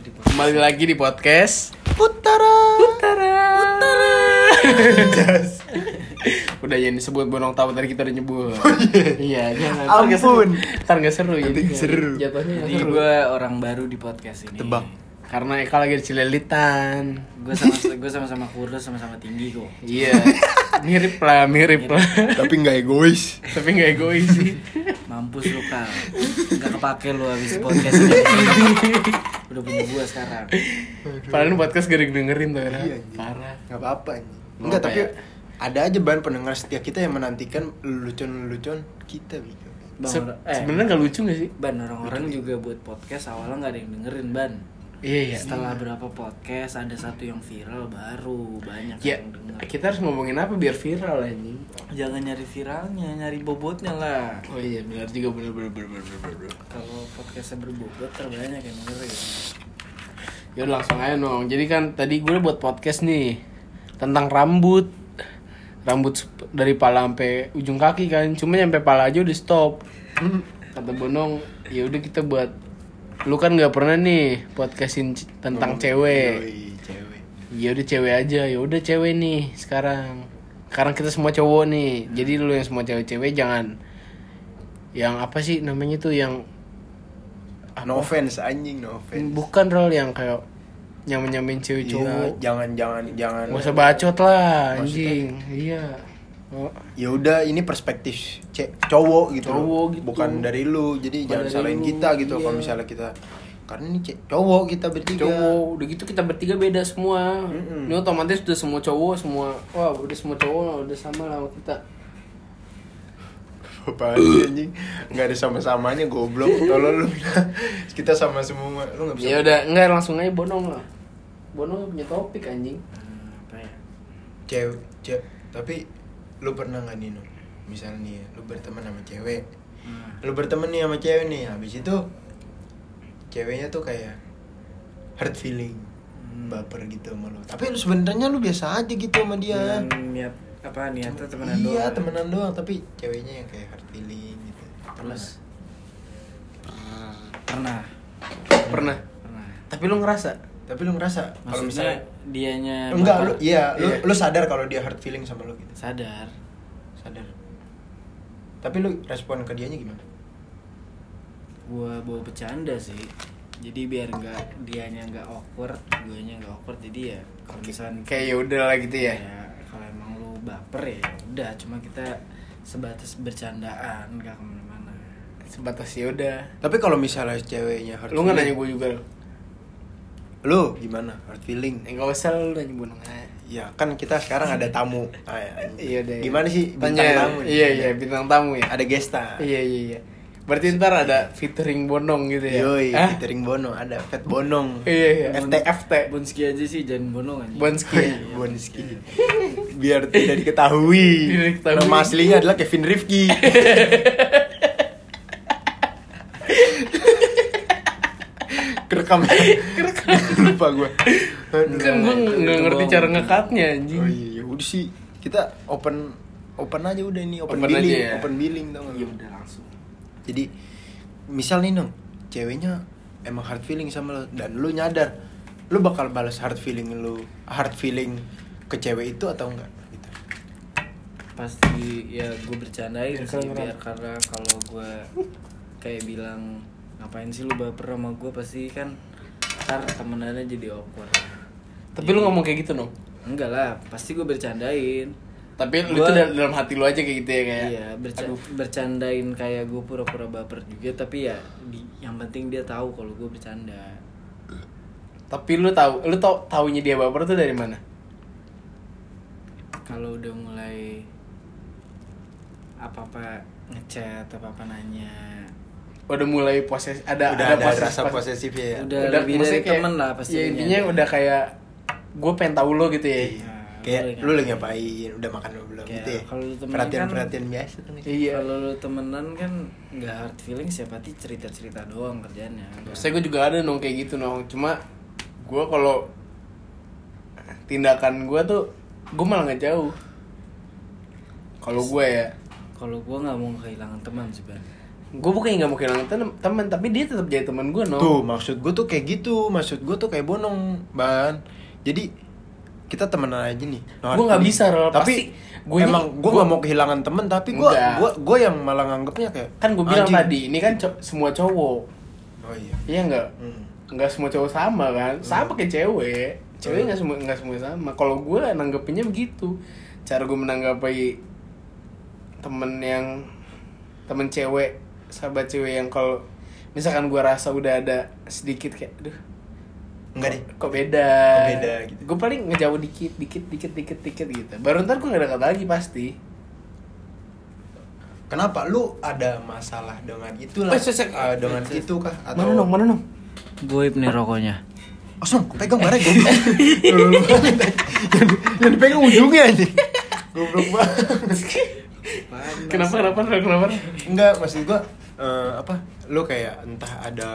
di podcast. Kembali lagi di podcast Utara. Utara. udah yang disebut bonong tahu tadi kita udah nyebut. iya, jangan. Ntar nggak seru. Ampun. Ntar nggak seru jadi seru. Jatuhnya Jadi gue orang baru di podcast ini. Tebak. Karena Eka lagi di Cililitan. Gue sama gue sama-sama kurus sama-sama tinggi kok. Iya. mirip lah, mirip lah. Tapi nggak egois. Tapi nggak egois sih. Mampus lu kal. Gak kepake lu habis podcast ini. Udah punya gue sekarang. Padahal ini podcast gak yang dengerin tuh. Iya, Ra. anjing. Parah. Nggak apa-apa. anjing. Nggak Enggak, tapi ya. ada aja bahan pendengar setia kita yang menantikan lelucon-lelucon kita gitu. Bang, Se- eh, Sebenarnya nggak lucu gak sih? Ban orang-orang juga buat podcast awalnya nggak ada yang dengerin ban. Iya, iya. Setelah berapa podcast ada satu yang viral baru banyak Ya, yang denger. kita harus ngomongin apa biar viral anjing. Jangan nyari viralnya, nyari bobotnya lah. Oh iya, benar juga benar benar benar benar benar. Kalau podcastnya berbobot terbanyak yang dengerin. Ya udah langsung aja dong. Jadi kan tadi gue buat podcast nih tentang rambut. Rambut dari pala sampai ujung kaki kan. Cuma nyampe pala aja udah stop. Kata Bonong, ya udah kita buat lu kan nggak pernah nih podcastin tentang cewek. Yoi, cewek. Ya udah cewek aja. Ya udah cewek nih sekarang. Sekarang kita semua cowok nih. Jadi lu yang semua cewek-cewek jangan yang apa sih namanya tuh yang No offense anjing, no offense. bukan rol yang kayak nyaman nyamain cewek Iya, cowok jangan jangan jangan. Gak usah bacot lah Maksudnya? anjing Iya oh. Ya udah ini perspektif ce- cowok gitu. Cowok gitu. Bukan dari lu. Jadi Bukan jangan salahin lu, kita gitu iya. kalau misalnya kita karena ini ce- cowok kita bertiga. Cowok Udah gitu kita bertiga beda semua Mm-mm. Ini otomatis udah semua cowok Semua Wah udah semua cowok Udah sama lah kita Apaan sih anjing? Enggak ada sama-samanya goblok. Tolol lu bilang kita sama semua. Lu enggak bisa. Ya udah Enggak langsung aja bonong lah Bonong punya topik anjing Hmm, apa ya? Cewek, cewek. Tapi lu pernah nggak nih, Nu? Misalnya nih, lu berteman sama cewek. Hmm. Lu berteman nih sama cewek nih, habis itu ceweknya tuh kayak hurt feeling, Hmm. baper gitu sama lu. Tapi lu sebenarnya lu biasa aja gitu sama dia. Dengan niat apa niatnya temenan iya, doang. temenan doang, tapi ceweknya yang kayak hurt feeling gitu. Terus pernah. Pernah Pernah. Tapi lu ngerasa Tapi lu ngerasa kalau misalnya dianya enggak bakal lu iya, lu Iya. lu sadar kalau dia hurt feeling sama lu gitu. sadar. Sadar. Tapi lu respon ke dianya gimana? Gua bawa bercanda sih. Jadi biar nggak dianya nggak awkward, guanya nggak awkward. Jadi ya kalau misalnya Kayak ya udah lah gitu ya ya kalau emang lu baper ya udah cuma kita sebatas bercandaan nggak ke mana-mana Sebatas ya udah Tapi kalau misalnya ceweknya hurt Lu nggak nanya gue juga lu gimana? Hurt feeling? Enggak usah lu nanya bonong aja Ya kan kita sekarang ada tamu. Ah, Iya deh. Gimana sih bintang Tanya, tamu? nih? Iya iya bintang tamu ya. Ada gesta. Iya iya iya. Berarti ntar ada featuring Bonong gitu ya. Yoi, Hah? featuring Bono, ada Fat Bonong. Iya iya. FT FT. Bonski aja sih jangan bonong aja Bonski. Bonski. Biar tidak diketahui. Tidak diketahui. Nama aslinya adalah Kevin Rifki. Kerekam. Kerekam. Lupa gue. Kan gue nggak ngerti cara ngekatnya anjing. Oh iya, ya udah sih. Kita open open aja udah ini open, Open billing, aja ya? open billing tau gak Iya lu? udah langsung. Jadi misal nih nong, ceweknya emang hard feeling sama lo dan lu nyadar, lu bakal balas hard feeling lu, hard feeling ke cewek itu atau enggak? Gitu. pasti ya gue bercandain Biar sih biar karena kalau gue kayak bilang ngapain sih lu baper sama gue pasti kan ntar temenannya jadi awkward Tapi lu ngomong kayak gitu dong. enggak lah pasti gue bercandain Tapi lu Gua- tuh dal- dalam hati lu aja kayak gitu ya kayak. iya berca- aduh. bercandain kayak gue pura-pura baper juga tapi ya di, yang penting dia tahu kalau gue bercanda Tapi lu tahu, lu tau taunya dia baper tuh dari mana? kalau udah mulai apa apa ngechat apa apa nanya Udah mulai poses ada udah ada, poses- rasa pos- posesif ya. Udah lebih maksudnya dari kayak- temen lah pasti Ya intinya ada. udah kayak gue pengen tahu lo gitu ya. Iya. Nah, Kayak lu lu lagi ngapain, udah makan belum Kayak gitu ya. kalau lu temenan Perhatian kan- perhatian biasa tuh. Iya. Kalau lu temenan kan nggak hard feeling siapa sih cerita-cerita doang kerjanya. Saya gue juga ada nong kayak gitu nong. Cuma gue kalau tindakan gue tuh gue malah nggak jauh. Kalau gue ya, Kalau gua nggak mau kehilangan teman sih ban. Gue bukan nggak mau kehilangan tem- teman tapi dia tetap jadi teman gue no Tuh, maksud gue tuh kayak gitu. Maksud gue tuh kayak bonong, Ban. Jadi kita temenan aja nih. No Gua nggak bisa, Rol. feeling. Tapi gua emang gue nggak mau kehilangan temen, tapi gue gue gue yang malah nganggepnya kayak kan gue bilang anjing. tadi ini kan co- semua cowok Oh iya. iya nggak Hmm. nggak semua cowok sama kan sama kayak cewek cewek Hmm. nggak semua nggak semua sama kalau gue nanggepinnya begitu cara gue menanggapi temen yang temen cewek sahabat cewek yang kalau misalkan gue rasa udah ada sedikit kayak aduh Enggak deh. kok beda Kok beda gitu. gue paling ngejauh dikit dikit dikit dikit dikit gitu baru ntar gue gak dekat lagi pasti Kenapa lu ada masalah dengan itulah? Eh, sesek. Eh, dengan itu kah atau mana dong mana dong Goib nih rokoknya. Osong, pegang bareng yang, yang dipegang ujungnya aja. Goblok banget. Kenapa kenapa kenapa Enggak, maksud gua eh, apa? Lu kayak entah ada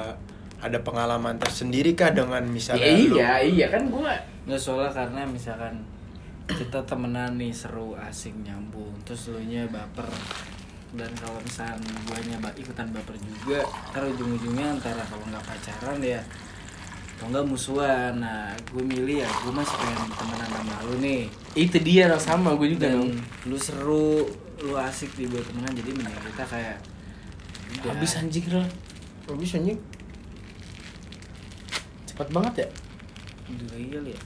ada pengalaman tersendiri kah dengan misalnya Ya, lu iya iya kan gue Nggak soalnya karena misalkan kita temenan nih seru asik nyambung terus lu nya baper dan kalau misalkan guanya ba- ikutan baper juga ntar ujung-ujungnya antara kalau nggak pacaran ya atau nggak musuhan. Nah gue milih ya gue masih pengen temenan sama lu nih. Itu dia yang sama gue juga dan dong. lu seru lu asik dibuat temenan jadi mending kita kayak udah. habis anjing Rol. habis anjing. cepat banget ya Udah lagi kali ya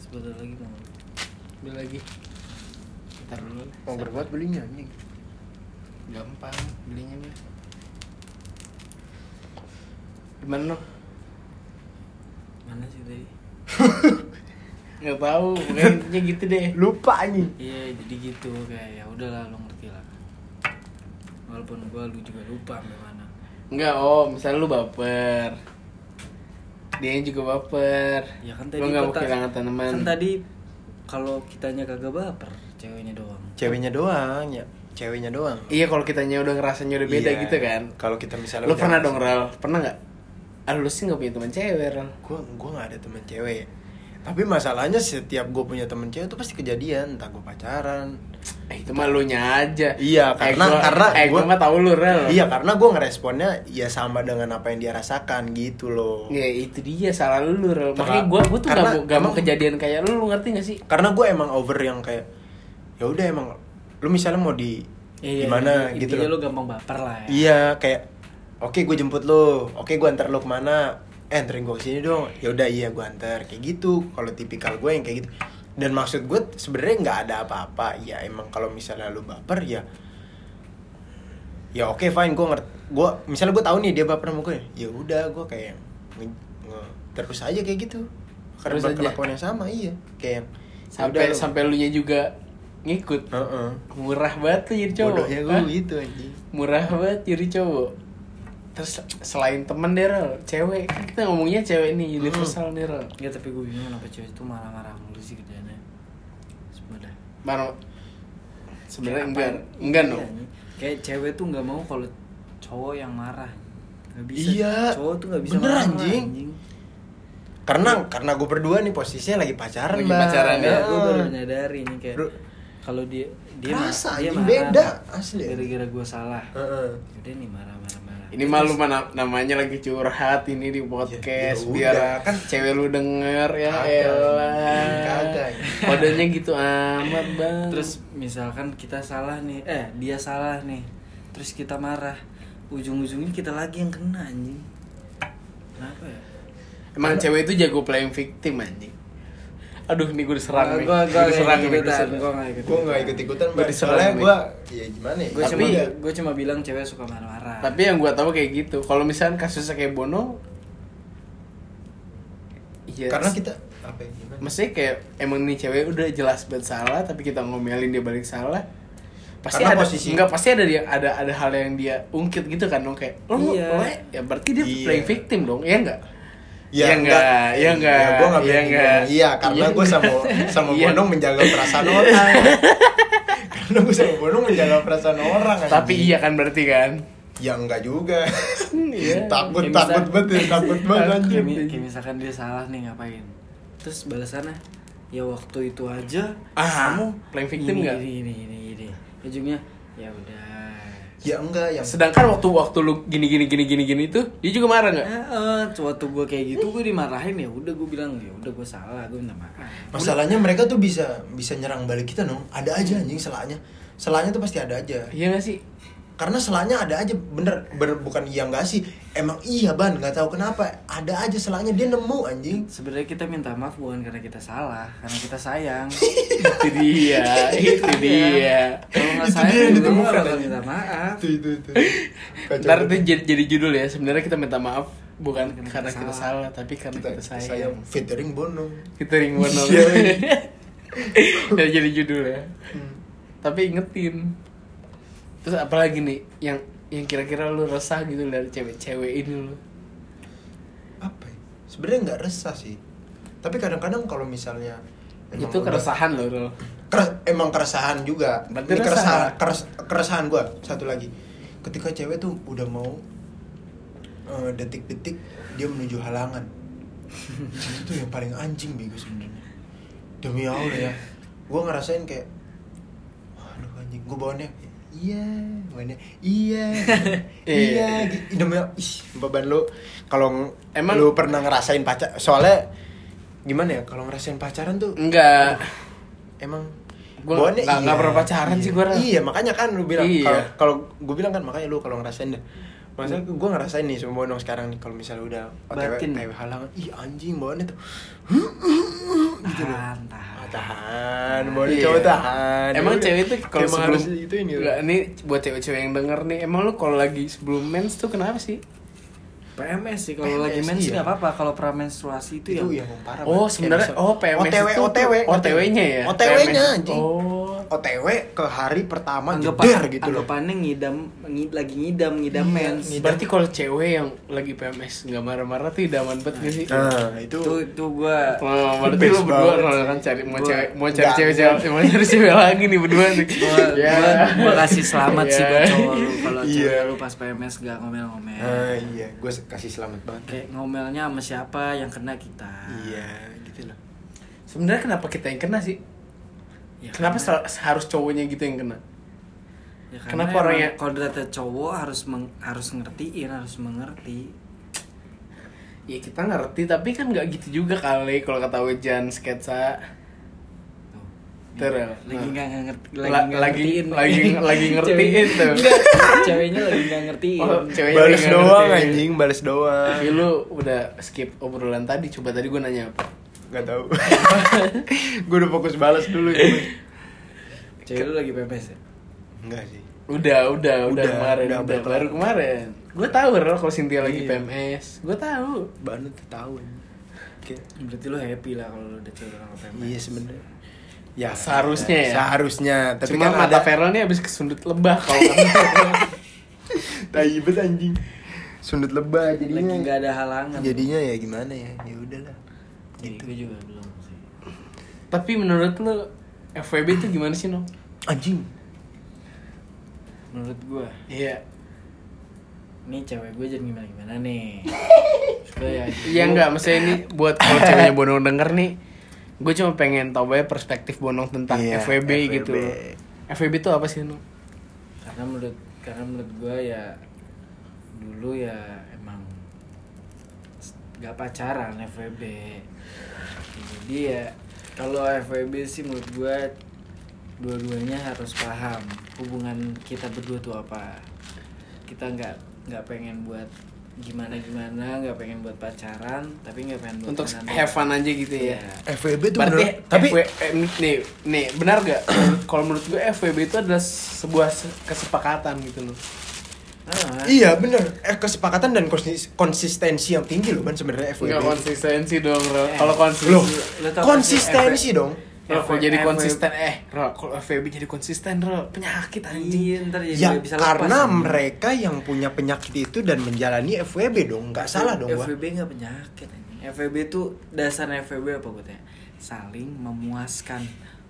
sebentar lagi mau Beli lagi Ntar dulu Mau berbuat belinya anjing. Gampang belinya mah Gimana no? mana sih tadi Gak tau, pokoknya gitu deh Lupa anjing. Iya jadi gitu kayak ya udahlah lo ngerti lah. Walaupun gua lu juga lupa sampai mana. Enggak, oh misalnya lu baper Dia juga baper Ya kan tadi Lu gak mau kata- kehilangan tanaman Kan tadi kalau kitanya kagak baper, ceweknya doang. Ceweknya doang ya. Ceweknya doang. Iya kalau kitanya udah ngerasanya udah beda Iya. gitu kan Kalau kita misalnya Lu pernah dong Ral? Pernah gak? Ah lu sih gak punya teman cewek Ral Gua gua nggak ada teman cewek. Tapi masalahnya setiap gue punya temen cewek itu pasti kejadian, entah gue pacaran. Eh itu mah lu nya aja Iya, Eh, karena- gua- karena Eh gue gua- mah tau lu Ral Iya, karena gue ngeresponnya ya sama dengan apa yang dia rasakan gitu loh. Ya itu dia salah lu Ral Makanya gue gua tuh gak karena mau, gak mau emang- kejadian kayak lu, lu ngerti gak sih? Karena gue emang over yang kayak ya udah emang lu misalnya mau di gimana inti- gitu loh. lu gampang baper lah ya. Iya, kayak oke gue jemput lu, oke gue antar lu ke mana, eh anterin gue ke sini dong, ya udah iya gue antar kayak gitu. Kalau tipikal gue yang kayak gitu. Dan maksud gue sebenarnya nggak ada apa-apa. Ya emang kalau misalnya lu baper ya, ya oke fine gue ngerti. Gue misalnya gue tahu nih dia baper sama gue, ya udah gue kayak nge- nge- terus aja kayak gitu. Karena berkelakuan yang sama iya, kayak ya Sampai sampai lu nya juga ngikut Heeh. Murah banget tuh jadi cowok Bodohnya Hah? gue gitu anjing. Murah banget jadi cowok Terus selain temen deh Ral Cewek Kan kita ngomongnya cewek nih Universal nih Ral Ya tapi gue bingung kenapa cewek itu marah-marah mulu sih kerjaannya. Sebenarnya. Mana Sebenarnya enggak apa- Enggak iya, no anjing. Kayak cewek tuh nggak mau kalau cowok yang marah. Gak bisa. Iya. Cowok tuh nggak bisa Bener, marah, anjing. Karena karena gue berdua nih posisinya lagi pacaran, Lagi Bang. pacaran, ya. Ya, Heeh. gue baru nyadari nih kayak Bro. kalau dia dia Rasa, dia anjing, marah beda, asli. gara-gara gue salah Heeh. udah nih marah-marah Ini malu mana namanya lagi curhat ini di podcast Ya- ya biar udah, kan. cewek lu denger ya Kagak, elah. kagak. Kodenya gitu amat bang. terus misalkan kita salah nih eh dia salah nih terus kita marah ujung-ujungnya kita lagi yang kena anjing kenapa ya emang cewek itu jago playing victim anjing. Aduh nih gue diserang nih. Gua nggak diserang nggak ikut Gue gak ikut ikutan, Soalnya gue, ya gimana ya? gue Tapi- cuma gue cuma bilang cewek suka marah-marah Tapi yang gue tahu kayak gitu. Kalau misalnya kasusnya kayak Bono, iya. Karena kita apa ya? Gimana? Maksudnya kayak emang nih cewek udah jelas banget salah tapi kita ngomelin dia balik salah. Pasti Karena ada posisi- enggak pasti ada dia ada ada hal yang dia ungkit gitu kan dong kayak lo Iya. lo ya berarti dia Iya. playing victim dong ya enggak? Ya, Iya enggak, iya enggak, gue gak iya bilang enggak. gitu. Iya, karena Iya gue sama enggak. sama Iya. Bonong menjaga perasaan orang. karena gue sama Bonong menjaga perasaan orang. Tapi anjing. iya kan berarti kan? Ya enggak juga. Iya. takut Kayak takut misal- banget, ya, takut banget Takut. anjir. kayak, mi- kayak misalkan dia salah nih ngapain terus balasannya ya waktu itu aja Ah, kamu playing victim ini, nggak? ini ini ini ini ujungnya ya udah ya enggak yang Sedangkan waktu waktu lu gini gini gini gini gini tuh dia juga marah nggak? Eh, eh, waktu gue kayak gitu gue dimarahin ya udah gue bilang ya udah gue salah gue minta maaf masalahnya mereka tuh bisa bisa nyerang balik kita dong ada aja anjing selanya selanya tuh pasti ada aja Iya gak sih? Karena selanya ada aja bener, bener bukan iya nggak sih emang iya ban nggak tahu kenapa ada aja selanya dia nemu anjing sebenarnya kita minta maaf bukan karena kita salah karena kita sayang itu dia, itu dia. kalau nggak Itu sayang yang juga bakal anjing. minta maaf itu itu itu Ntar itu jadi, jadi judul ya. Sebenarnya kita minta maaf bukan Karena karena kita kita salah, tapi karena kita, sayang. featuring Bono Kita ring bono. Iya. Dan jadi judul ya. Tapi ingetin. Terus apalagi nih yang yang kira-kira lu resah gitu dari cewek-cewek ini lu. apa ya? sebenarnya nggak resah sih tapi kadang-kadang kalau misalnya itu udah- keresahan loh, Rul. Keres- emang keresahan juga Berarti Ini resah. keresahan keres- keresahan gue satu lagi ketika cewek tuh udah mau eh, detik-detik dia menuju halangan itu tuh yang paling anjing bego sebenarnya demi allah ya gue ngerasain kayak waduh anjing gue bawaannya iya bawaannya iya iya gitu. demi Allah. ih beban lu kalau ng- Emang- lu pernah ngerasain pacar soalnya gimana ya kalau ngerasain pacaran tuh Enggak. emang Gua bawaannya nggak- nggak pernah pacaran iya. sih gua, Ran. iya makanya kan lu bilang Iya. kalau kalau gue bilang kan makanya lu kalau ngerasain deh Maksudnya gue ngerasain nih sama Bonong sekarang nih kalau misalnya udah OTW, Batin. OTW halangan, ih anjing bawaannya tuh gitu loh. tahan Ah, tahan tahan, bawaannya Iya. cowok tahan. Emang Ya cewek itu kalau sebelum harus itu ini. Nggak, ini buat cewek-cewek yang denger nih, emang lu kalau lagi sebelum mens tuh kenapa sih? PMS sih kalau lagi mens iya. nggak apa-apa kalau pramenstruasi itu, itu yang yang parah. Oh, sebenarnya oh PMS OTW, itu OTW, OTW-nya ya. OTW-nya anjing. Oh. OTW ke hari pertama anggapan jeder gitu loh. anggapannya ngidam ngi- lagi ngidam ngidam Iya, mens ngidam. Berarti kalau cewek yang lagi PMS nggak marah-marah tuh idaman banget gak sih? Nah, itu itu itu gue Oh, berarti lu berdua kalau kan cari mau Gua- cewek mau cari Nggak, cewek-cewek nggak. mau cari cewek lagi nih berdua nih. gua, Ya. gua, gua kasih selamat sih buat Ya. cowok lu kalau Iya. cewek lu pas PMS gak ngomel-ngomel Ah, iya, gue kasih selamat banget. kayak ngomelnya sama siapa yang kena kita Iya, gitu loh. Sebenarnya kenapa kita yang kena sih? Ya, Kenapa karena- harus cowoknya gitu yang kena? ya, kenapa karena orang emang yang- kalau data cowok harus meng- harus ngertiin harus mengerti Ya kita ngerti tapi kan nggak gitu juga kali kalau kata Wejan sketsa. Tuh. Terus, lagi nah. nggak ngerti La- lagi nggak lagi- ngertiin lagi- lagi ngertiin Ceweknya- tuh. Ceweknya lagi nggak ngertiin Oh, ceweknya Balas doang ngerti. anjing, balas doang. Tapi lu udah skip obrolan tadi. Coba tadi gue nanya apa? Gak tau. gue udah fokus balas dulu. cewek lu lagi PMS ya Enggak sih. Udah, udah, udah, Udah, kemarin, udah, udah, udah baru kelar. kemarin. Gue tahu Rel kalau Cynthia lagi Iya. PMS. Gue tahu. Banget tuh tahu. Kayak berarti lu happy lah kalau udah cewek sama PMS Iya sebenarnya. Ya Seharusnya ya. Seharusnya, tapi Cuma kan mata ada Feral nih abis kesundut lebah kalau kan. tai bet anjing. Sundut lebah jadinya. lagi nggak ada halangan Jadinya ya gimana ya? Ya udahlah. Gitu gue juga belum sih Tapi menurut lu FWB itu gimana sih, No? Anjing. menurut gue Iya. nih cewek gue jangan gimana gimana nih supaya Iya enggak, maksudnya ini buat kalau ceweknya Bonong denger nih Gue cuma pengen tau aja perspektif Bonong tentang Iya, FWB, FWB. gitu FWB itu apa sih, No? karena menurut karena menurut gue ya dulu ya emang nggak pacaran FWB jadi ya kalau FWB sih menurut gue dua-duanya harus paham hubungan kita berdua tuh apa kita nggak nggak pengen buat gimana gimana nggak pengen buat pacaran tapi nggak pengen buat Untuk have fun aja gitu ya Iya. FWB tuh Berarti bener. Tapi FW, eh, nih, nih benar gak? Kalau menurut gue FWB itu adalah sebuah se- kesepakatan gitu loh. Ah, Iya bener, eh, kesepakatan dan konsis- konsistensi yang tinggi loh kan sebenarnya FWB. Enggak konsistensi dong, Ro. Eh, Kalau konsistensi Loh, konsistensi dong. Ro, kalau FWB jadi konsisten eh, Ro, kalau FWB jadi konsisten, Ro, penyakit anjing. Iya, ntar jadi Ya bisa lepas karena mereka yang punya penyakit itu dan menjalani FWB dong, nggak salah dong gua. FWB nggak penyakit anjing. FWB itu dasarnya FWB apa gue tanya? Saling memuaskan.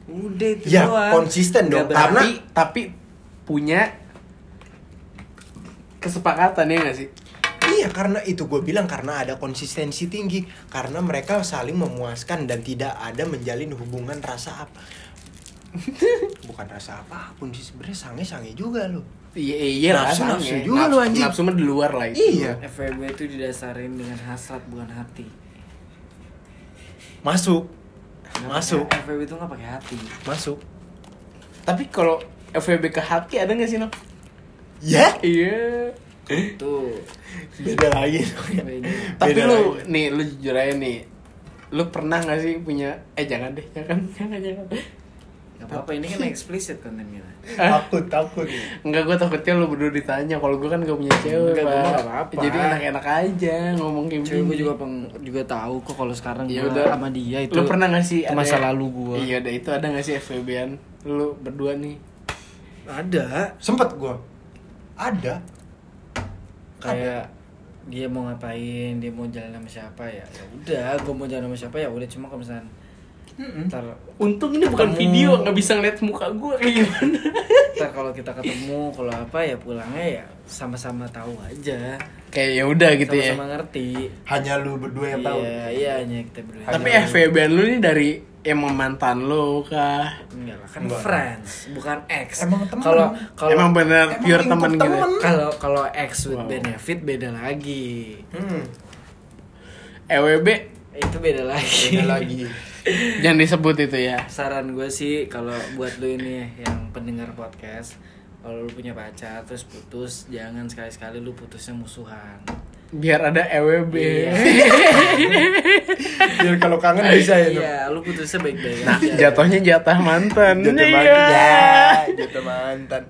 Udah itu Ya, doang. konsisten dong, berarti- karena- Tapi tapi punya kesepakatan ya gak sih? Iya karena itu gue bilang karena ada konsistensi tinggi karena mereka saling memuaskan dan tidak ada menjalin hubungan rasa apa. Bukan rasa apa pun sih sebenarnya sange sange juga loh. Iya, iya Nafsu- rasanya. nafsu juga lu, anjing. Nafsu mah di luar lah itu. Iya. FWB itu didasarin dengan hasrat bukan hati Masuk. Nggak Masuk. FWB itu nggak pakai hati Masuk. Tapi kalau FWB ke hati ada gak sih, Nok? Ya, Iya. tuh beda lagi. beda. Tapi Beda lu lagi. nih lu jujur aja nih. Lu pernah gak sih punya eh jangan deh, jangan jangan jangan. Gak apa-apa ini kan eksplisit konten kita takut, takut. Enggak gue takutnya lu berdua ditanya kalau gue kan gak punya cewek Enggak, apa-apa. Jadi enak-enak aja ngomong kayak Cewek gue juga peng, juga tahu kok kalau sekarang Ya gua udah sama dia itu Lu pernah gak sih itu ada masa yang- lalu gua Iya udah itu ada gak sih FWB-an Lu berdua nih ada Sempet gua. Ada. kayak dia mau ngapain dia mau jalan sama siapa ya ya udah gue mau jalan sama siapa ya udah. Cuma kalau misalnya ntar Untung ini bukan Ketemu. video gak bisa ngeliat muka gue kayak gimana? Ntar kalau kita ketemu kalau apa ya pulangnya ya sama-sama tahu aja. Kayak ya udah gitu ya. Sama-sama ngerti. Hanya lu berdua yang tahu. iya iya hanya kita berdua. Tapi FWB-an lu nih dari emang mantan lu kah? enggak lah kan Enggak. friends bukan ex Emang temen. kalau kalau emang bener emang pure temen gitu ya? kalau kalau ex with Wow. benefit beda lagi Hmm. EWB itu beda lagi Beda lagi. jangan disebut itu ya saran gue sih kalau buat lu ini yang pendengar podcast kalau lu punya pacar terus putus jangan sekali-sekali lu putusnya musuhan Biar ada EWB Iya. Biar kalau kangen bisa ya. Iya lu putusnya baik-baik Nah aja jatuhnya jatah mantan Jatuh Iya. mantan. Jatuh mantan.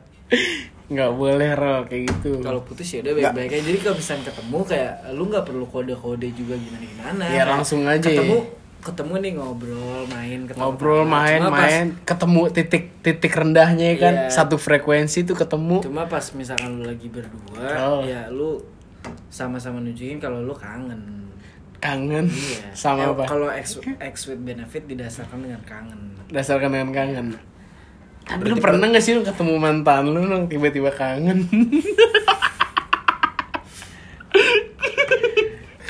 Nggak boleh Rol kayak gitu kalau putus ya udah baik-baik aja jadi kalau misalnya ketemu kayak lu nggak perlu kode-kode juga gimana-gimana Ya, langsung aja ya. ketemu ketemu nih ngobrol main ketemu Ngobrol tawa. main Cuma pas- main Ketemu titik titik rendahnya ya kan Iya. Satu frekuensi tuh ketemu cuma pas misalkan lu lagi berdua Oh. ya lu sama-sama nunjukin kalau lu kangen Kangen Iya. Sama Eh, apa? Kalau ex ex with benefit didasarkan dengan kangen. Dasarkan dengan kangen Tapi lu pernah gak sih lu ketemu mantan lu nong tiba-tiba kangen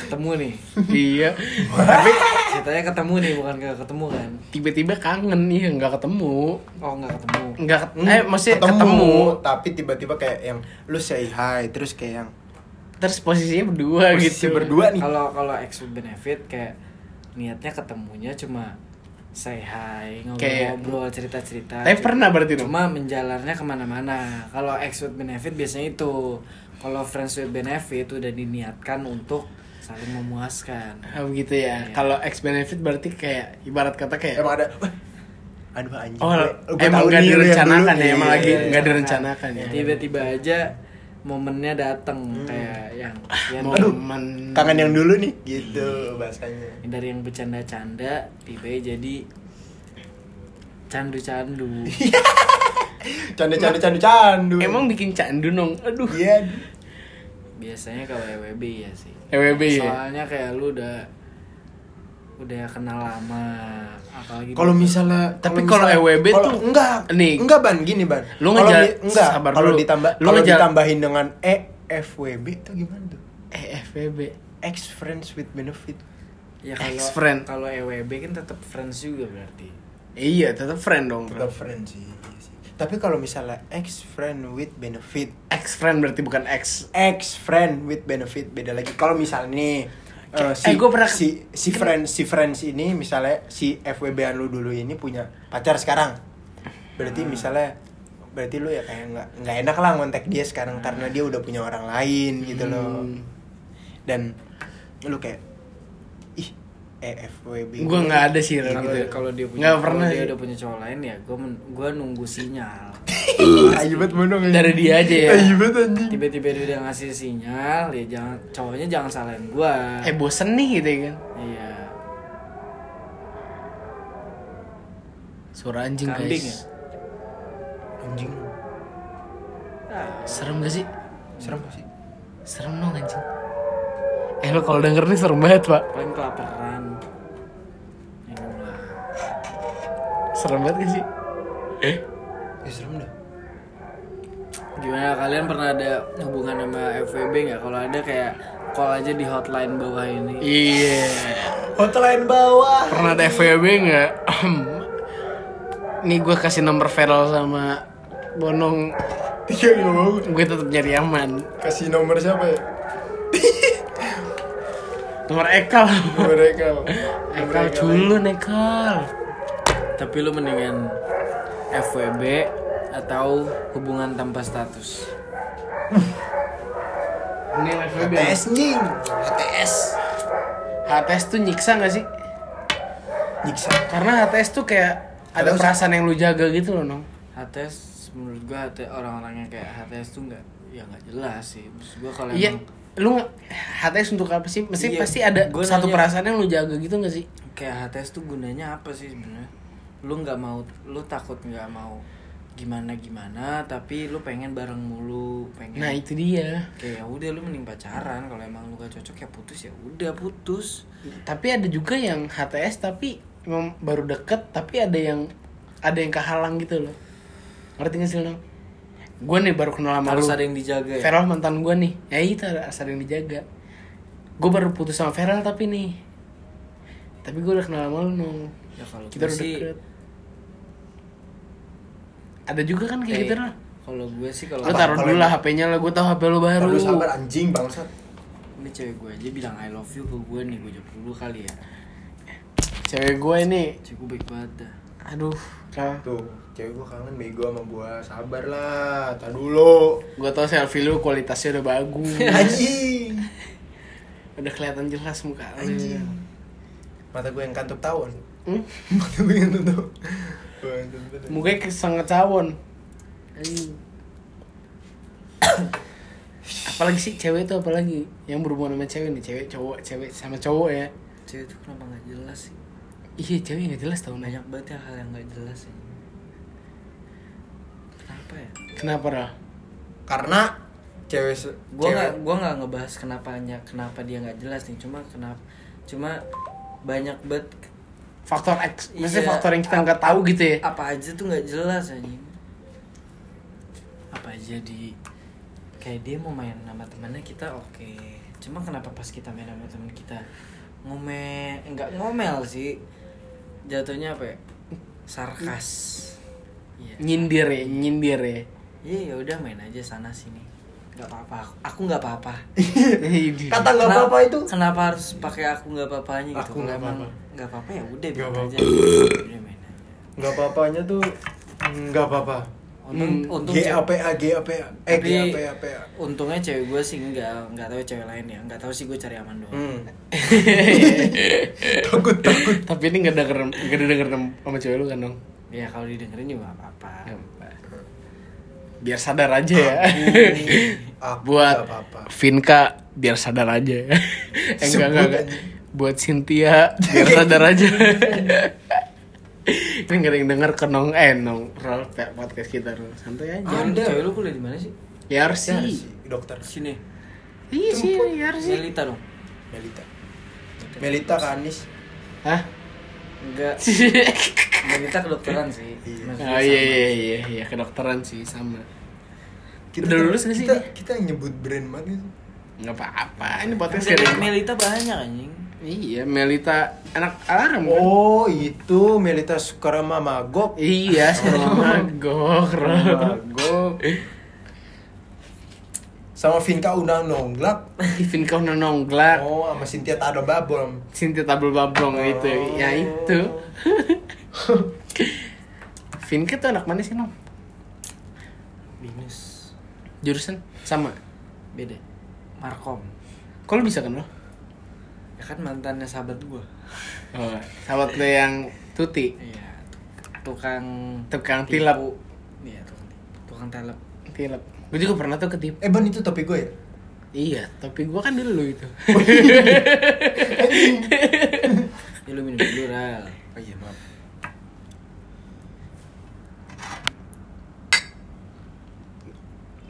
Ketemu nih. Iya Tapi Ceritanya ketemu nih bukan gak ketemu kan? tiba-tiba kangen iya nggak ketemu Oh nggak ketemu. nggak ket- Hmm, eh maksudnya ketemu, tapi tiba-tiba kayak yang lu say hi terus kayak yang terus posisinya berdua posisi gitu berdua nih. Kalau kalau ex benefit kayak niatnya ketemunya cuma say hi ngobrol-ngobrol cerita-cerita. tapi pernah berarti dong Cuma menjalarnya ke mana-mana. Kalau ex with benefit biasanya itu. Kalau friends with benefit udah diniatkan untuk saling memuaskan. Ah, begitu ya Iya. kalau ex benefit berarti kayak ibarat kata kayak Emang ada "Wah, aduh anjing. oh gue- gue emang yang direncanakan dulu." ya emang Iya, lagi iya, nggak iya. direncanakan ya Tiba-tiba aja momennya dateng kayak yang, yang momen Kangen yang dulu nih gitu bahasanya. dari yang bercanda-canda tiba jadi candu-candu Canda canda canda candu. emang bikin candu nong aduh Iya. biasanya kalau EWB ya sih EWB ya soalnya kayak lu udah udah kenal lama apalagi Kalau misalnya Tapi kalau EWB kalau- tuh- enggak nih. enggak ban gini ban. Lu di- enggak sabar kalau ditambah Lu kalau ditambahin dengan e FWB itu gimana tuh? Eh FWB ex friends with benefit. Ya kalau ex-friend. kalau EWB kan tetap friends juga berarti. Iya tetap friend dong. Tetap friends sih iya sih. tapi kalau misalnya ex friend with benefit ex friend berarti bukan ex. Ex friend with benefit beda lagi. Kalau misalnya nih eh, Kayak- si, eh, gua pernah- si si friends si friends ini misalnya si FWB an lu dulu ini punya pacar sekarang. Berarti misalnya berarti lu ya kayak nggak nggak enak lah ngontek dia sekarang karena dia udah punya orang lain gitu loh. Hmm. dan lu kayak ih eh FWB Gua nggak ada sih kalau gitu. kalau dia punya nggak pernah dia udah punya cowok lain ya gue gue nunggu sinyal ayo banget monong dari dia aja ya. Ayo banget anjing. Tiba-tiba dia udah ngasih sinyal ya jangan cowoknya jangan salahin gue eh bosen nih gitu ya kan? Iya. Suara anjing Kambing guys anjing. Ah, serem gak sih? Serem gak sih? Serem dong anjing. Eh lo kalau denger nih serem banget pak. Paling kelaparan. Serem banget gak sih? Eh? Ya serem dah gimana kalian pernah ada hubungan sama FWB nggak? Kalau ada kayak call aja di hotline bawah ini. Iya. Hotline bawah. Pernah ada FWB nggak? Nih gue kasih nomor Feral sama Bonong. Iya nggak mau. gue tetap nyari aman. Kasih nomor siapa ya? nomor Ekal. Nomor Ekal. Ekal culun Ekal. Tapi lu mendingan FWB atau hubungan tanpa status. ini HTS anjing. HTS. HTS tuh nyiksa gak sih Nyiksa. karena HTS tuh kayak ada Terus? perasaan yang lu jaga gitu loh nong HTS menurut gua HT orang-orang yang kayak HTS tuh nggak ya nggak jelas sih. Maksud gua kalau iya emang lu HTS untuk apa sih mesti Iya, pasti ada gua satu nanya. perasaan yang lu jaga gitu gak sih kayak HTS tuh gunanya apa sih sebenarnya? Lu nggak mau, lu takut nggak mau gimana gimana, tapi lu pengen bareng mulu, pengen. nah itu dia. Kayak ya udah lu mending pacaran. Kalau emang lu gak cocok ya putus ya udah putus. tapi ada juga yang HTS tapi emang baru deket tapi ada yang ada yang kehalang gitu loh. Ngerti gak sih lo gue nih baru kenal sama Harus lu. ada yang dijaga ya. Feral mantan gue nih. Ya itu harus ada yang dijaga. Gue baru putus sama Feral tapi nih. Tapi gue udah kenal sama lu nong Ya kalau kita udah sih deket ada juga kan kayak eh, gitu lah Kalau gue sih kalau lu taruh dulu lah HP-nya lah gue tahu HP lu baru Lu sabar anjing bangsat. ini cewek gue aja bilang I love you ke gue nih gue jawab dulu kali ya. cewek gue ini Cewek gue baik banget dah. aduh kal Tuh, cewek gua kangen bego sama gua. Sabar lah, tar dulu. gue tau selfie lu kualitasnya udah bagus Anjing. udah kelihatan jelas muka Anjing. Mata gue yang kantuk tawon. hmm? Mata gue yang kantuk kayak sangat cawon apalagi sih cewek itu apalagi yang berhubungan sama cewek nih cewek cowok cewek sama cowok ya Cewek itu kenapa nggak jelas sih? iya cewek nggak jelas tau Banyak banget ya hal yang nggak jelas ya. Kenapa ya? kenapa lah Karena cewek Gue nggak gua nggak ngebahas kenapanya kenapa dia nggak jelas nih. Cuma kenapa? Cuma banyak banget faktor X. Maksudnya Iya. faktor yang kita nggak tahu gitu ya. Apa aja tuh nggak jelas anjing. Apa aja di kayak dia mau main sama temannya kita oke. Cuma kenapa pas kita main sama teman kita ngomel enggak ngomel sih. Jatuhnya apa ya? Sarkas. Iya. Nyindir ya nyindir ya. Iya ya udah main aja sana sini. Nggak apa-apa. Aku- aku nggak apa-apa. Kata nggak apa-apa itu. kenapa harus pakai aku nggak apa-apanya gitu? Aku nggak emang apa-apa. Nggak apa-apa ya udah Nggak apa-apa. Nggak apa-apanya tuh nggak apa-apa. untung Hmm, untung G cewek- A P A G A P A eh G A Tapi- P A P A. untungnya cewek gue sih nggak nggak tahu cewek lain ya nggak tahu sih gue cari aman doang Hmm. takut takut. tapi ini nggak denger nggak denger sama cewek lu kan dong ya kalau didengerin juga nggak apa-apa biar sadar aja ya Aku buat. Vinka biar sadar aja eh, enggak Sebut enggak. Buat Cynthia biar sadar aja. Ini nggak ada yang denger ke nong eh nong roll kayak podcast kita Rol. santai aja. Ya Ada. cewek lu kuliah di mana sih? Ya Ya, sih dokter. Sini. Iya sih ya sih Melita dong. Melita. Melita ke Anis. hah? Enggak. Melita kedokteran sih. Iya. Maksudnya oh iya sama. iya iya iya kedokteran sih sama. Kita Udah lulus nggak sih kita, kita nyebut brand banget nggak apa-apa ini podcast Mel- kayak Melita banyak anjing iya Melita anak alarm kan Oh, itu Melita Sukarama Magok. iya sama gok Rol. Magok. Sama Vinka Unang Nonglak. Vinka udah nongglak Oh, sama Cynthia Tado Babom. Sinti tabel bablong Oh. itu ya itu Vinka tuh anak mana sih nong binus jurusan sama beda Markom kok lu bisa kan lo kan mantannya sahabat gue oh, sahabat lo yang tuti? Iya tukang tukang tilap. Iya tukang tukang telep tilap. Gue juga pernah tuh ketip Eh, Ban itu topi gue ya? iya tapi gue kan dulu itu. Ya lu minum dulu Ral. Oh iya, maaf.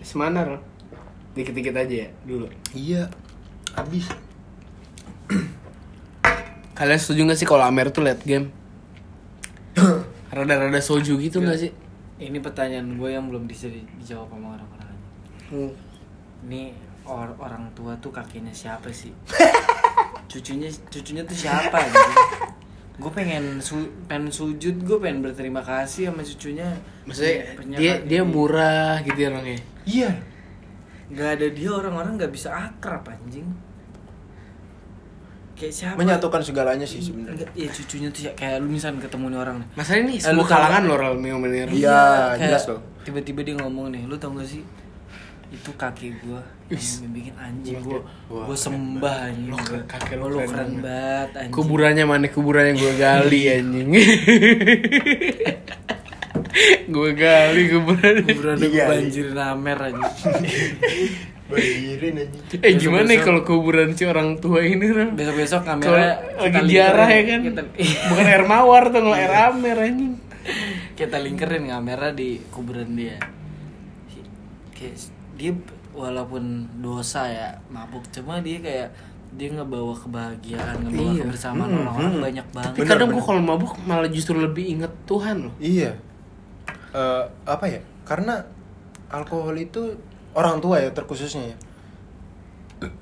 semana lo dikit-dikit aja ya dulu. Iya. Habis. Kalian setuju gak sih kalau Amer tuh late game? Rada-rada soju gitu gak sih? Ini pertanyaan gue yang belum bisa di- dijawab sama orang-orang Hmm. ini or- orang tua tuh kakeknya siapa sih? Cucunya cucunya tuh siapa gitu? Gue pengen su pengen sujud gue pengen berterima kasih sama cucunya. Maksudnya dia dia murah gitu ya orangnya. Iya. nggak ada dia orang-orang nggak bisa akrab anjing kayak siapa Menyatukan segalanya sih sebenarnya. Enggak, ya cucunya tuh ya, kayak lu misalnya ketemu nih orang nih Masalahnya nih Eh, semua kalangan loh Ral Mio Menir. Iya, kayak jelas loh. tiba-tiba dia ngomong nih lu tau gak sih itu kaki gua yang bikin anjing gua Wah, gua sembah anjing Lo gua. keren- kakek lo lu keren keren banget. anjing Kuburannya mana kuburannya gue gali anjing. gue gali kuburannya. kuburannya Iya, gua iya. banjirin amer aja Eh gimana nih kalau kuburan si orang tua ini besok-besok kamera lagi kita diarah ya kan? kita- Bukan air mawar tuh, nggak air amer anjing. kita lingkerin kamera di kuburan dia kayak dia walaupun dosa ya mabuk cuma dia kayak dia ngebawa kebahagiaan ngebawa Iya. kebersamaan Hmm, orang-orang hmm. banyak banget Tapi Bener, kadang gue bener. kalau mabuk malah justru lebih inget Tuhan loh. Iya. Eh, apa ya? Karena alkohol itu orang tua ya terkhususnya ya.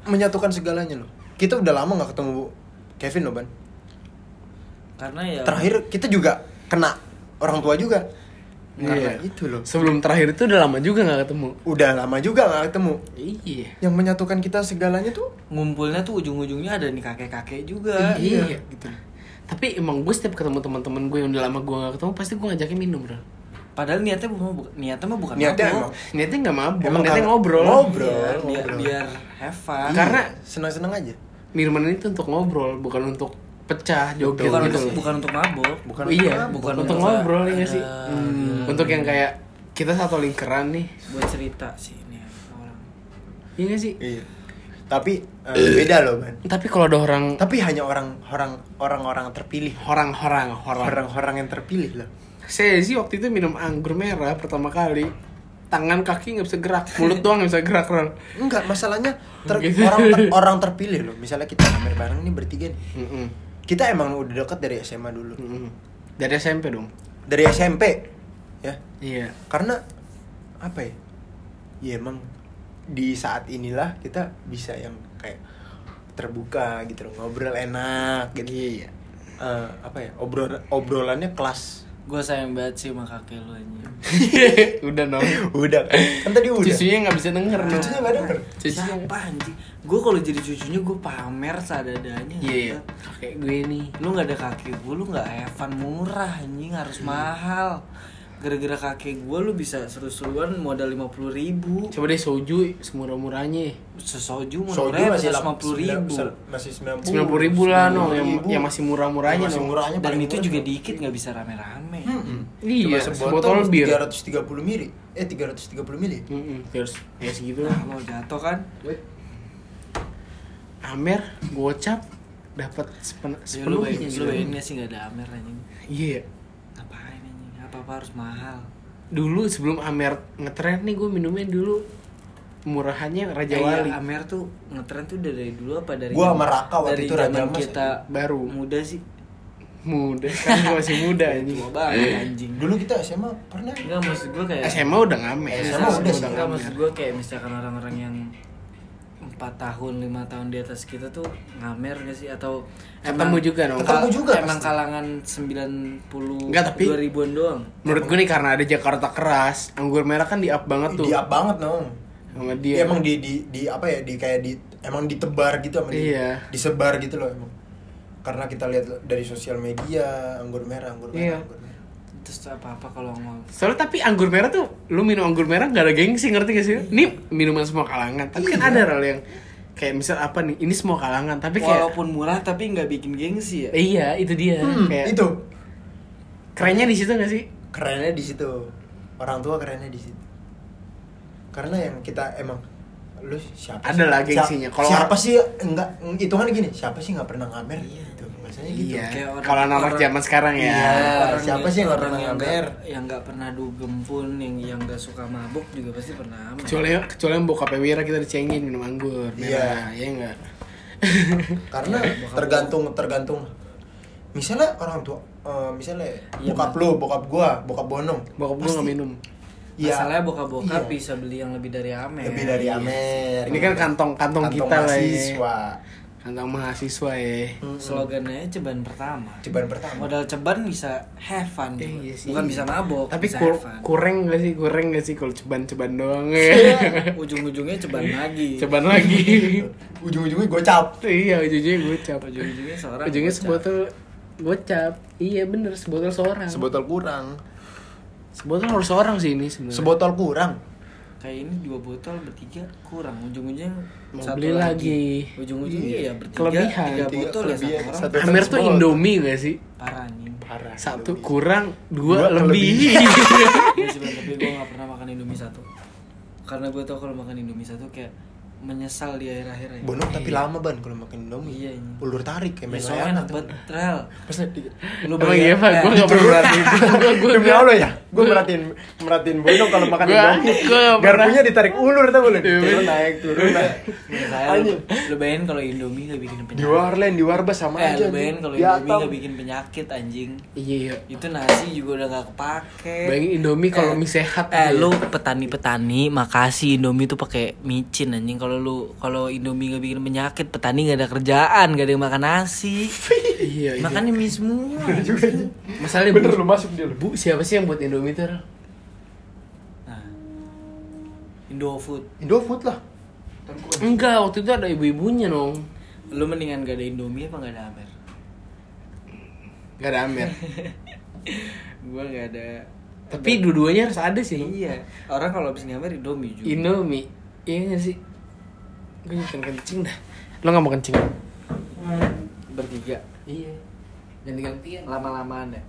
Menyatukan segalanya loh. Kita udah lama nggak ketemu Kevin loh, Ban. karena ya Terakhir kita juga kena orang tua juga. Karena Iya. itu loh. Sebelum terakhir itu udah lama juga nggak ketemu. Udah lama juga nggak ketemu. Iya. Yang menyatukan kita segalanya tuh ngumpulnya tuh ujung-ujungnya ada nih kakek-kakek juga Iya. gitu. Tapi emang gue setiap ketemu teman-teman gue yang udah lama gue gak ketemu pasti gue ngajakin minum bro. Padahal niatnya bukan bu- niatnya mah bukan Niatnya mabuk. emang. Niatnya nggak mabuk, Emang niatnya ngobrol. ngobrol. Iya, biar, ngobrol. biar have fun. Karena- Iya, senang-senang aja. Minuman ini tuh untuk ngobrol, bukan untuk pecah, joget bukan gitu untuk bukan untuk mabuk Bukan iya, untuk bukan untuk untuk- ngobrol ya sih. Hmm. iya. Untuk yang kayak kita satu lingkaran nih, buat cerita sih ini orang iya nggak sih. Iya. Tapi eh, beda loh, Ban. Tapi kalau ada orang Tapi hanya orang orang orang-orang terpilih. orang-orang orang. Orang-orang yang terpilih loh. Saya sih waktu itu minum anggur merah pertama kali. Tangan kaki nggak bisa gerak, mulut doang nggak bisa gerak, Ron. Enggak, masalahnya ter- Gitu. orang ter- orang terpilih loh. Misalnya kita ngamer bareng nih bertiga nih. Mm-mm. Kita emang udah deket dari SMA dulu. Mm-mm. Dari SMP dong. Dari SMP. Ya. Iya. Karena apa ya? Ya emang di saat inilah kita bisa yang kayak terbuka gitu loh, ngobrol enak gitu. Iya. Eh, apa ya? Obrol obrolannya kelas. Gue sayang banget sih sama kakek lu anjing udah dong. Udah kan? Kan tadi udah. Cucunya nggak bisa denger no. Cucunya nggak denger. Cucunya. siapa anjing gue kalau jadi cucunya gue pamer seadanya Iya. Kayak gue nih. lu nggak ada kaki gue lu nggak Evan murah anjing harus mahal gara-gara kakek gue lu bisa seru-seruan modal lima puluh ribu Coba deh soju semurah-murahnya. sesoju Soju murah masih masih lima puluh ribu Masih 90. Sembilan puluh ribu lah no, yang, 90.000. yang masih murah-murahnya masih no. murahnya dan itu murah juga dikit nggak bisa rame-rame Hmm. Iya, sebotol bir. 330 mili. Eh 330 mili. Mm-mm, Terus ya segitu lah. lo jatuh kan Amer, gocap, dapat sepen- ya, lu sepenuhnya. bayangin lu gitu. bayangin sih nggak ada Amer anjing Iya. Anjing apa apa harus mahal Dulu sebelum Amer ngetren nih gue minumnya dulu murahannya Raja Eh, iya, Wali. Amer tuh ngetren tuh dari dulu apa dari Gua zaman- sama Raka waktu dari itu Raja Mas kita baru. muda sih Muda, sekarang gue masih muda ini. tua banget anjing Dulu kita SMA pernah Enggak maksud gue kayak SMA udah ngamer. SMA SMA udah sih. Enggak maksud gue kayak misalkan orang-orang yang empat tahun lima tahun di atas kita tuh ngamer gak sih atau Ketemu juga dong. Ketemu juga emang pasti. kalangan 90 Enggak, tapi- 2000-an doang Menurut gue nih karena ada Jakarta keras, anggur merah kan di up banget tuh. Di up banget no. Sama Dia dia. emang di, di di apa ya di kayak di emang ditebar gitu sama di- Iya. disebar gitu loh emang. Karena kita lihat dari sosial media anggur merah, anggur merah, Iya. anggur merah. Terus apa apa kalau mau Soalnya tapi anggur merah tuh lu minum anggur merah gak ada gengsi ngerti gak sih? Ini minuman semua kalangan. Tapi kan Iya. ada hal yang kayak misal apa nih? Ini semua kalangan tapi kayak walaupun murah tapi nggak bikin gengsi ya iya itu dia. Hmm, kayak itu kerennya di situ gak sih? kerennya di situ. Orang tua kerennya di situ. Karena yang kita emang lu siapa Ada sih? lah gengsinya. Kalau siapa sih enggak hitungan gini siapa sih nggak pernah ngamer gitu maksudnya gitu Iya. Kayak orang- Kalau anak orang- zaman sekarang ya. Iya. Orang siapa yang- sih yang nggak orang pernah yang nggak- yang nggak pernah dugem pun yang yang nggak suka mabuk juga pasti pernah ngamer Kecuali kecuali yang bokapnya Wira kita dicengin minum anggur merah, Iya. ya enggak? karena tergantung tergantung misalnya orang tua eh, misalnya Iya, bokap lu bokap gua bokap bonong Bokap gue pasti- nggak minum. Iya. Masalahnya bokap-bokap Iya. bisa beli yang lebih dari Amer lebih dari Iya. Amer Ini kan kantong kantong, kita lah ya. Mahasiswa tentang mahasiswa ya. Slogannya ceban pertama. Ceban pertama. modal ceban bisa have fun Eh, iya sih. bukan bisa mabok tapi bisa kur- kurang gak sih? Kurang gak sih kalau ceban-ceban doang Iya, ya ujung-ujungnya ceban lagi. Ceban lagi. Ujung-ujungnya gocap. iya ujungnya gocap. Ujung-ujungnya seorang ujungnya bocah. sebotol gocap. Iya bener sebotol seorang. Sebotol kurang. sebotol harus seorang sih ini sebenarnya. Sebotol kurang. kayak ini dua botol bertiga kurang. Ujung-ujungnya Mau satu beli lagi. ujung-ujungnya Iya. ya bertiga Kelebihan. tiga Tiga botol ya satu orang Satu- Amer tuh. Indomie gak sih parah anjing Parah. satu Indomie. kurang dua, Dua lebih Iya sih, Bang, tapi gue gak pernah makan indomie satu karena gue tau kalau makan indomie satu kayak menyesal di akhir-akhir ya Bonok tapi lama ban kalau makan Indomie. Iya, iya. Ulur tarik kayak main besoknya layangan. enak banget Rel Pas lu Emang iya pak eh, gue gak pernah merhatiin Gue gue Demi Allah ya, gue merhatiin merhatiin Bonok kalau makan Gua- Indomie. gua. Garpunya ditarik ulur tau boleh. Iya, Turun naik, turun naik. Saya lu, bayangin kalau Indomie gak bikin Di penyakit. Warlen, di Warbas sama eh, aja. lu bayangin kalau Di Indomie Atam. gak bikin penyakit anjing. Iya iya Itu nasi juga udah gak kepake. Bayangin Indomie kalau Eh, mie sehat Eh, lu petani-petani makasih Indomie tuh pakai micin anjing. Kalau lu kalau Indomie gak bikin penyakit, petani gak ada kerjaan, gak ada yang makan nasi. Iya iya Makannya mie semua. Masalahnya Bener bu, lu masuk dia lu. bu siapa sih yang buat Indomie Rel? Nah. Indofood. Indofood lah. Enggak waktu itu ada ibu-ibunya dong Lu mendingan gak ada Indomie apa gak ada Amer? Gak ada Amer Gua gak ada Tapi dua-duanya harus ada sih Iya, orang kalau habis ngamer Indomie juga. Indomie Iya gak sih Gue kan kencing dah Lo gak mau kencing? bertiga. Iya Ganti-gantian Lama-lamaan ya.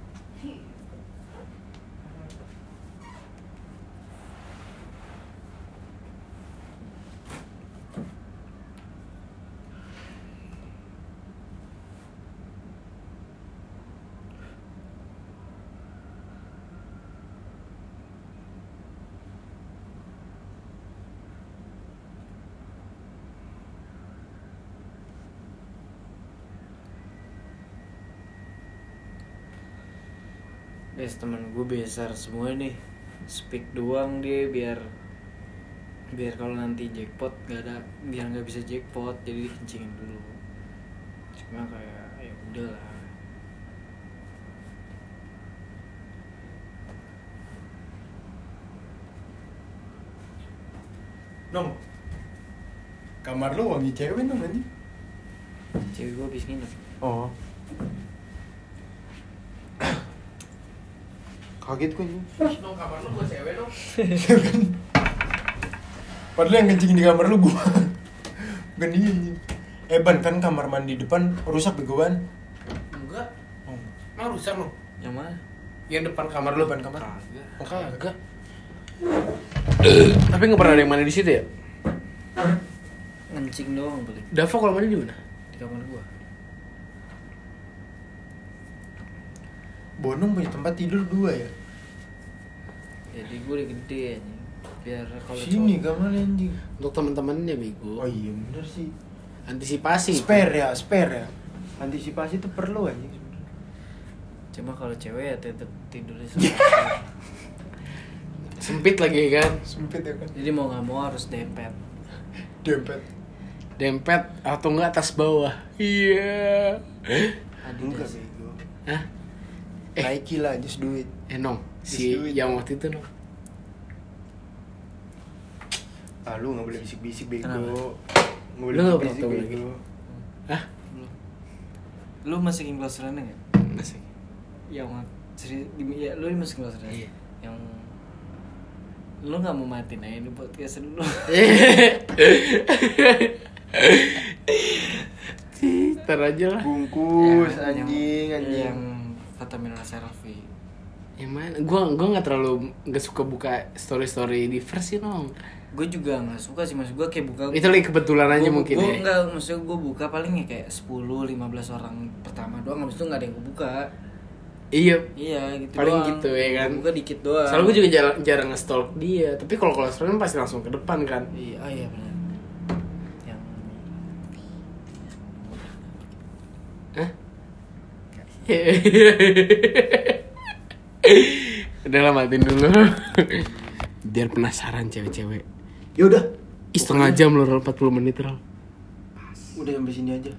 Guys, temen gue besar semua nih. Speak doang dia biar biar kalau nanti jackpot gak ada biar nggak bisa jackpot jadi dikencingin dulu. Cuma kayak ya udahlah. Nong. Kamar lu wangi cewek dong anjing. Cewek gue habis nginep. Oh. Kaget gue anjing. Dong kamar lo gue cewek dong Padahal yang kencing di kamar lu gua. Bukan dia anjing. Eh ban kan kamar mandi depan rusak begoan. Enggak Oh. Emang rusak lo? Yang mana? Yang depan kamar lo? Depan kamar. Kagak. Oh, kagak. Tapi gak pernah ada yang mandi di situ ya? Ngencing doang paling Davo kalau mandi di mana? di kamar gua. Bonong punya tempat tidur dua ya. Jadi gue udah gede anjing. Biar kalau Sini kamar anjing. Untuk teman-temannya bego Oh iya bener sih. Antisipasi Spare ya, spare ya. Antisipasi itu perlu anjing. Cuma kalau cewek ya tetep tidurnya sama. Sempit lagi kan Sempit ya kan. Jadi mau nggak mau harus dempet. Dempet. Dempet atau enggak atas bawah Iya Enggak Adidas. bego. Hah? Eh. Nike lah, just do it. Si yang waktu itu Nong Ah lu gak boleh bisik-bisik bego. Kenapa? Nggak boleh Lu nggak tahu bego. Hah? Belum. Lu masukin close friend nggak? Masih Yang seri, di- ya, lu masukin close friend. Iya. Yang lu nggak mau matiin aja di podcast dulu. Ntar aja lah Bungkus anjing anjing. Yang. Yang mana? Gue gua gak terlalu Gak suka buka story-story di first sih Nong Gue juga nggak suka sih maksud gue kayak buka. Itu lagi kebetulan aja Gua- mungkin gua ya Enggak, maksudnya gue buka paling ya kayak 10 15 orang pertama doang habis itu nggak ada yang gue buka. Iya Iya gitu Paling doang. gitu ya kan? Gua Buka dikit doang. Soalnya gue juga jarang, jarang nge-stalk dia Tapi kalau kolesterol pasti langsung ke depan kan Iya, oh iya benar. Yang Hah? Udah lah matiin dulu. Biar penasaran cewek-cewek. Ya udah. Setengah jam loh Rol, 40 menit Rol Udah sampai sini aja.